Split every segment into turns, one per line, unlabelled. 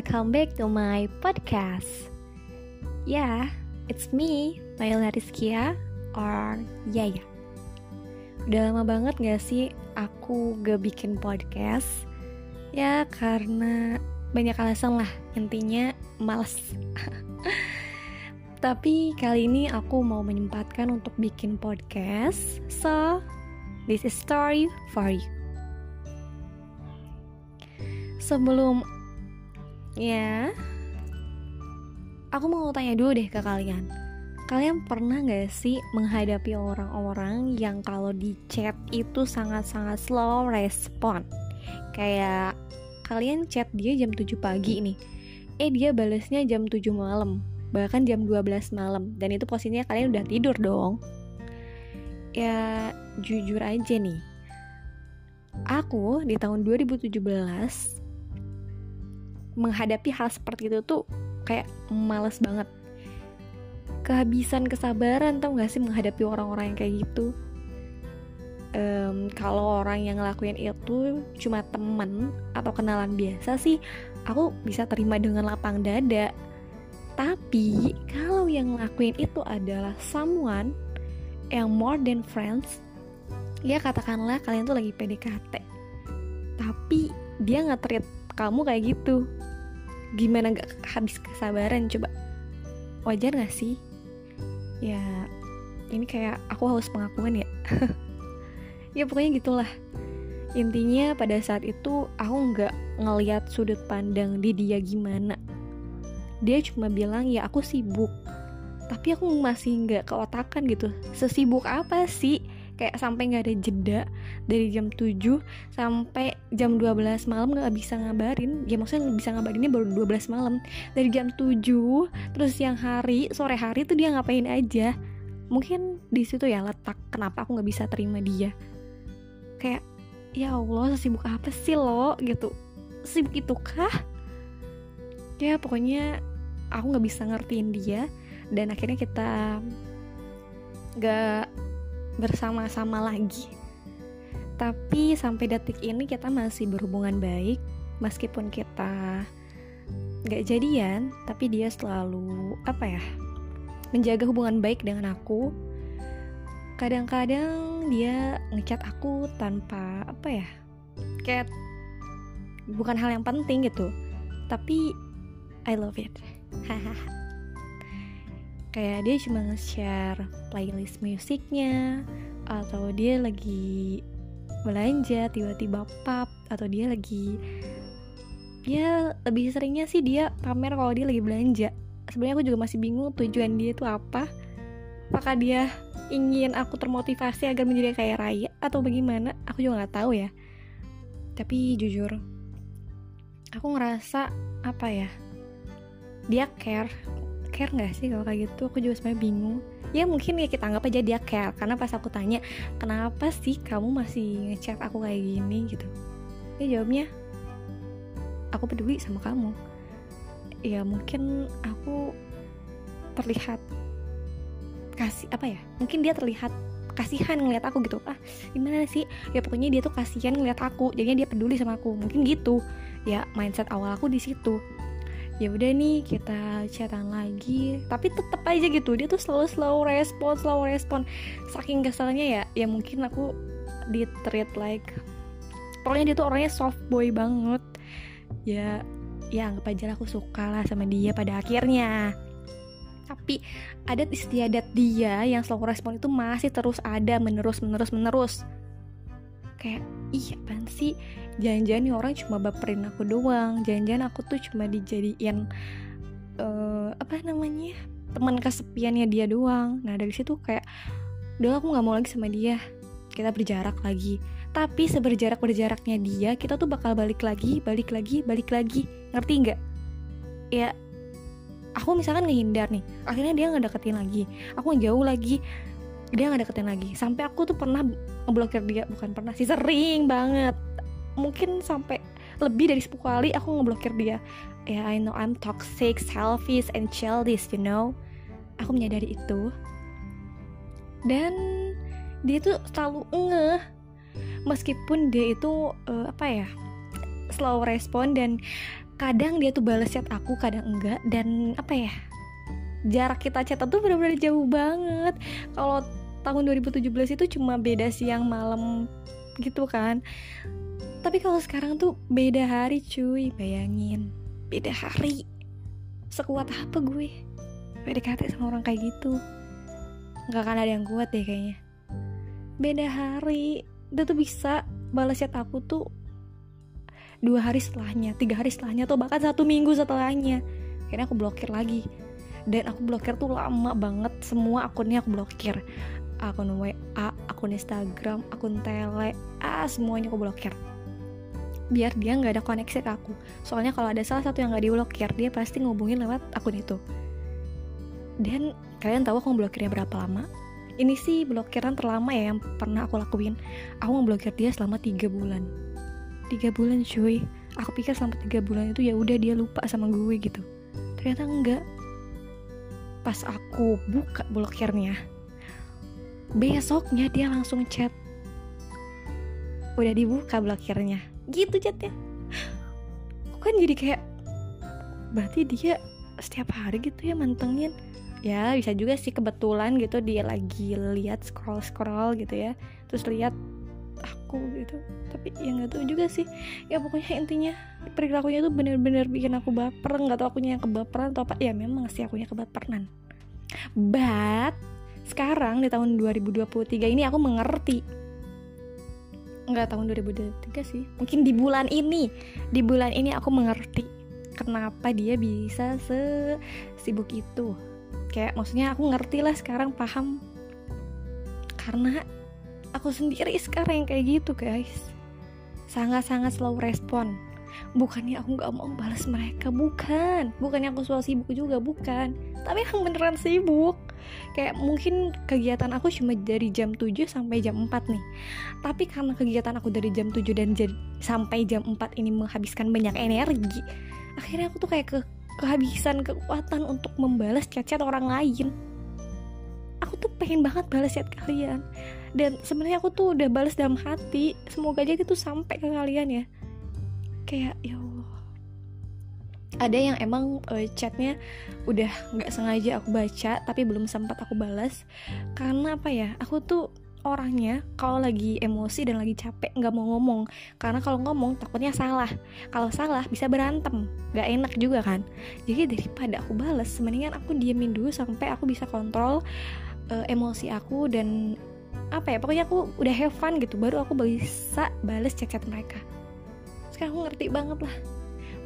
welcome back to my podcast. Yeah, it's me, Naila Rizkia, or Yaya. Udah lama banget gak sih aku gak bikin podcast? Ya karena banyak alasan lah, intinya males. Tapi kali ini aku mau menyempatkan untuk bikin podcast, so this is story for you. Sebelum ya, aku mau tanya dulu deh ke kalian. Kalian pernah gak sih menghadapi orang-orang yang kalau di chat itu sangat-sangat slow respon? Kayak kalian chat dia jam 7 pagi nih. Eh dia balesnya jam 7 malam, bahkan jam 12 malam. Dan itu posisinya kalian udah tidur dong. Ya jujur aja nih. Aku di tahun 2017 menghadapi hal seperti itu tuh kayak males banget. Kehabisan kesabaran tau gak sih menghadapi orang-orang yang kayak gitu? Um, kalau orang yang ngelakuin itu cuma temen atau kenalan biasa sih aku bisa terima dengan lapang dada. Tapi kalau yang ngelakuin itu adalah someone yang more than friends ya katakanlah kalian tuh lagi PDKT tapi dia nggak treat kamu kayak gitu gimana gak habis kesabaran coba. Wajar gak sih? Ya ini kayak aku harus pengakuan ya. Ya pokoknya gitulah. Intinya pada saat itu aku nggak ngeliat sudut pandang di dia gimana. Dia cuma bilang ya aku sibuk. Tapi aku masih nggak keotakan gitu. Sesibuk apa sih kayak sampai nggak ada jeda dari jam 7 sampai jam 12 malam nggak bisa ngabarin. Ya maksudnya bisa ngabarinnya baru 12 malam. Dari jam 7 terus siang hari sore hari tuh dia ngapain aja. Mungkin di situ ya letak kenapa aku nggak bisa terima dia. Kayak ya Allah sibuk apa sih lo? gitu. Sibuk itu kah? Ya pokoknya aku nggak bisa ngertiin dia dan akhirnya kita gak bersama-sama lagi. Tapi sampai detik ini kita masih berhubungan baik meskipun kita gak jadian, tapi dia selalu apa ya? menjaga hubungan baik dengan aku. Kadang-kadang dia ngechat aku tanpa apa ya? Kayak bukan hal yang penting gitu. Tapi I love it. Hahaha kayak dia cuma nge-share playlist musiknya atau dia lagi belanja tiba-tiba pap atau dia lagi ya lebih seringnya sih dia pamer kalau dia lagi belanja. Sebenarnya aku juga masih bingung tujuan dia itu apa. Apakah dia ingin aku termotivasi agar menjadi kayak Raya atau bagaimana? Aku juga nggak tahu ya. Tapi jujur aku ngerasa apa ya? Dia care care nggak sih kalau kayak gitu? Aku juga sebenarnya bingung. Ya mungkin ya kita anggap aja dia care karena pas aku tanya kenapa sih kamu masih ngechat aku kayak gini? gitu. Ya jawabnya aku peduli sama kamu. Ya mungkin aku terlihat kasih apa ya mungkin dia terlihat kasihan ngeliat aku gitu. Ah gimana sih? Ya pokoknya dia tuh kasihan ngeliat aku jadinya dia peduli sama aku. Mungkin gitu. Ya mindset awal aku di situ ya udah nih kita chatan lagi. Tapi tetap aja gitu dia tuh selalu slow respon slow respon. Saking keselnya ya ya mungkin aku di treat like pokoknya dia tuh orangnya soft boy banget. Ya ya anggap aja aku suka lah sama dia pada akhirnya. Tapi adat istiadat dia yang slow respon itu masih terus ada menerus menerus menerus. Kayak ih apaan sih jangan-jangan nih orang cuma baperin aku doang. Jangan-jangan aku tuh cuma dijadiin uh, apa namanya teman kesepiannya dia doang. Nah dari situ kayak udah aku nggak mau lagi sama dia. Kita berjarak lagi. Tapi seberjarak berjaraknya dia kita tuh bakal balik lagi balik lagi balik lagi. Ngerti nggak? Ya aku misalkan ngehindar nih akhirnya dia nggak deketin lagi. Aku jauh lagi dia nggak deketin lagi. Sampai aku tuh pernah ngeblokir dia. Bukan pernah sih sering banget mungkin sampai lebih dari 10 kali aku ngeblokir dia. Ya yeah, I know I'm toxic selfish and childish you know? Aku menyadari itu. Dan dia tuh selalu ngeh. Meskipun dia itu uh, apa ya slow respon dan kadang dia tuh balas chat aku kadang enggak. Dan apa ya jarak kita chat tuh benar-benar jauh banget. Kalau tahun 2017 itu cuma beda siang malam gitu kan tapi kalau sekarang tuh beda hari cuy. Bayangin beda hari. Sekuat apa gue? PDKT sama orang kayak gitu. Nggak akan ada yang kuat deh kayaknya. Beda hari. Dia tuh bisa balas chat aku tuh dua hari setelahnya tiga hari setelahnya atau bahkan satu minggu setelahnya. Akhirnya aku blokir lagi. Dan aku blokir tuh lama banget. Semua akunnya aku blokir. Akun WA akun Instagram akun tele ah semuanya aku blokir biar dia nggak ada koneksi ke aku. Soalnya kalau ada salah satu yang nggak diblokir dia pasti ngubungin lewat akun itu. Dan kalian tahu aku blokirnya berapa lama? Ini sih blokiran terlama ya yang pernah aku lakuin. Aku ngeblokir dia selama tiga bulan. Tiga bulan cuy. Aku pikir selama tiga bulan itu ya udah dia lupa sama gue gitu. Ternyata enggak. Pas aku buka blokirnya besoknya dia langsung chat. Udah dibuka blokirnya gitu chatnya kan jadi kayak berarti dia setiap hari gitu ya mantengin. Ya bisa juga sih kebetulan gitu dia lagi lihat scroll scroll gitu ya. Terus lihat aku gitu. Tapi ya nggak tahu juga sih. Ya pokoknya intinya perilakunya tuh bener-bener bikin aku baper. Nggak tahu akunya yang kebaperan atau apa. Ya memang sih akunya kebaperan. But sekarang di tahun 2023 ini aku mengerti nggak tahun 2023 sih. Mungkin di bulan ini. Di bulan ini aku mengerti kenapa dia bisa sesibuk itu. Kayak maksudnya aku ngerti lah sekarang paham. Karena aku sendiri sekarang yang kayak gitu guys. Sangat-sangat slow respon bukannya aku nggak mau balas mereka bukan. Bukannya aku selalu sibuk juga bukan. Tapi yang beneran sibuk. Kayak mungkin kegiatan aku cuma dari jam 7 sampai jam 4 nih. Tapi karena kegiatan aku dari jam 7 dan sampai jam 4 ini menghabiskan banyak energi akhirnya aku tuh kayak ke kehabisan kekuatan untuk membalas chat-chat orang lain. Aku tuh pengen banget balas chat kalian. Dan sebenarnya aku tuh udah balas dalam hati. Semoga aja itu sampai ke kalian ya kayak ya Allah. Ada yang emang uh, chatnya udah nggak sengaja aku baca tapi belum sempat aku balas karena apa ya? Aku tuh orangnya kalau lagi emosi dan lagi capek nggak mau ngomong. Karena kalau ngomong takutnya salah. Kalau salah bisa berantem. Nggak enak juga kan? Jadi daripada aku balas mendingan aku diemin dulu sampai aku bisa kontrol uh, emosi aku dan apa ya? Pokoknya aku udah have fun gitu baru aku bisa balas chat-chat mereka aku ngerti banget lah.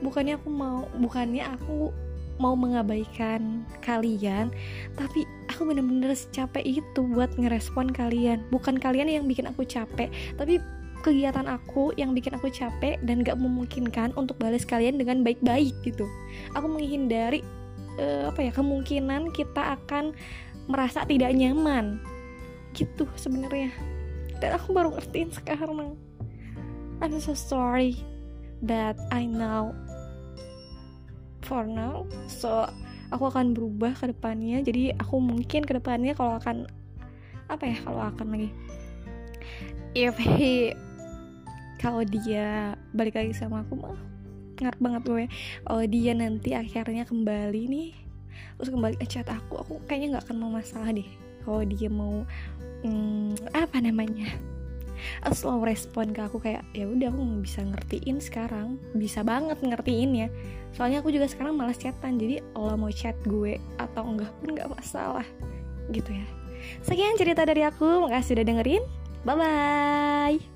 Bukannya aku mau bukannya aku mau mengabaikan kalian tapi aku bener-bener capek itu buat ngerespon kalian. Bukan kalian yang bikin aku capek tapi kegiatan aku yang bikin aku capek dan gak memungkinkan untuk balas kalian dengan baik-baik gitu. Aku menghindari uh, apa ya kemungkinan kita akan merasa tidak nyaman. Gitu sebenarnya. Dan aku baru ngertiin sekarang. I'm so sorry that I know for now. So aku akan berubah ke depannya. Jadi aku mungkin ke depannya kalau akan apa ya kalau akan lagi if he kalau dia balik lagi sama aku mah ngarep banget gue. Kalau dia nanti akhirnya kembali nih. Terus kembali ke chat aku aku kayaknya nggak akan mau masalah deh kalau dia mau hmm, apa namanya slow respon ke aku kayak ya udah aku bisa ngertiin sekarang. Bisa banget ngertiin ya soalnya aku juga sekarang malas chatan jadi lo mau chat gue atau enggak pun nggak masalah gitu ya. Sekian cerita dari aku makasih udah dengerin. Bye bye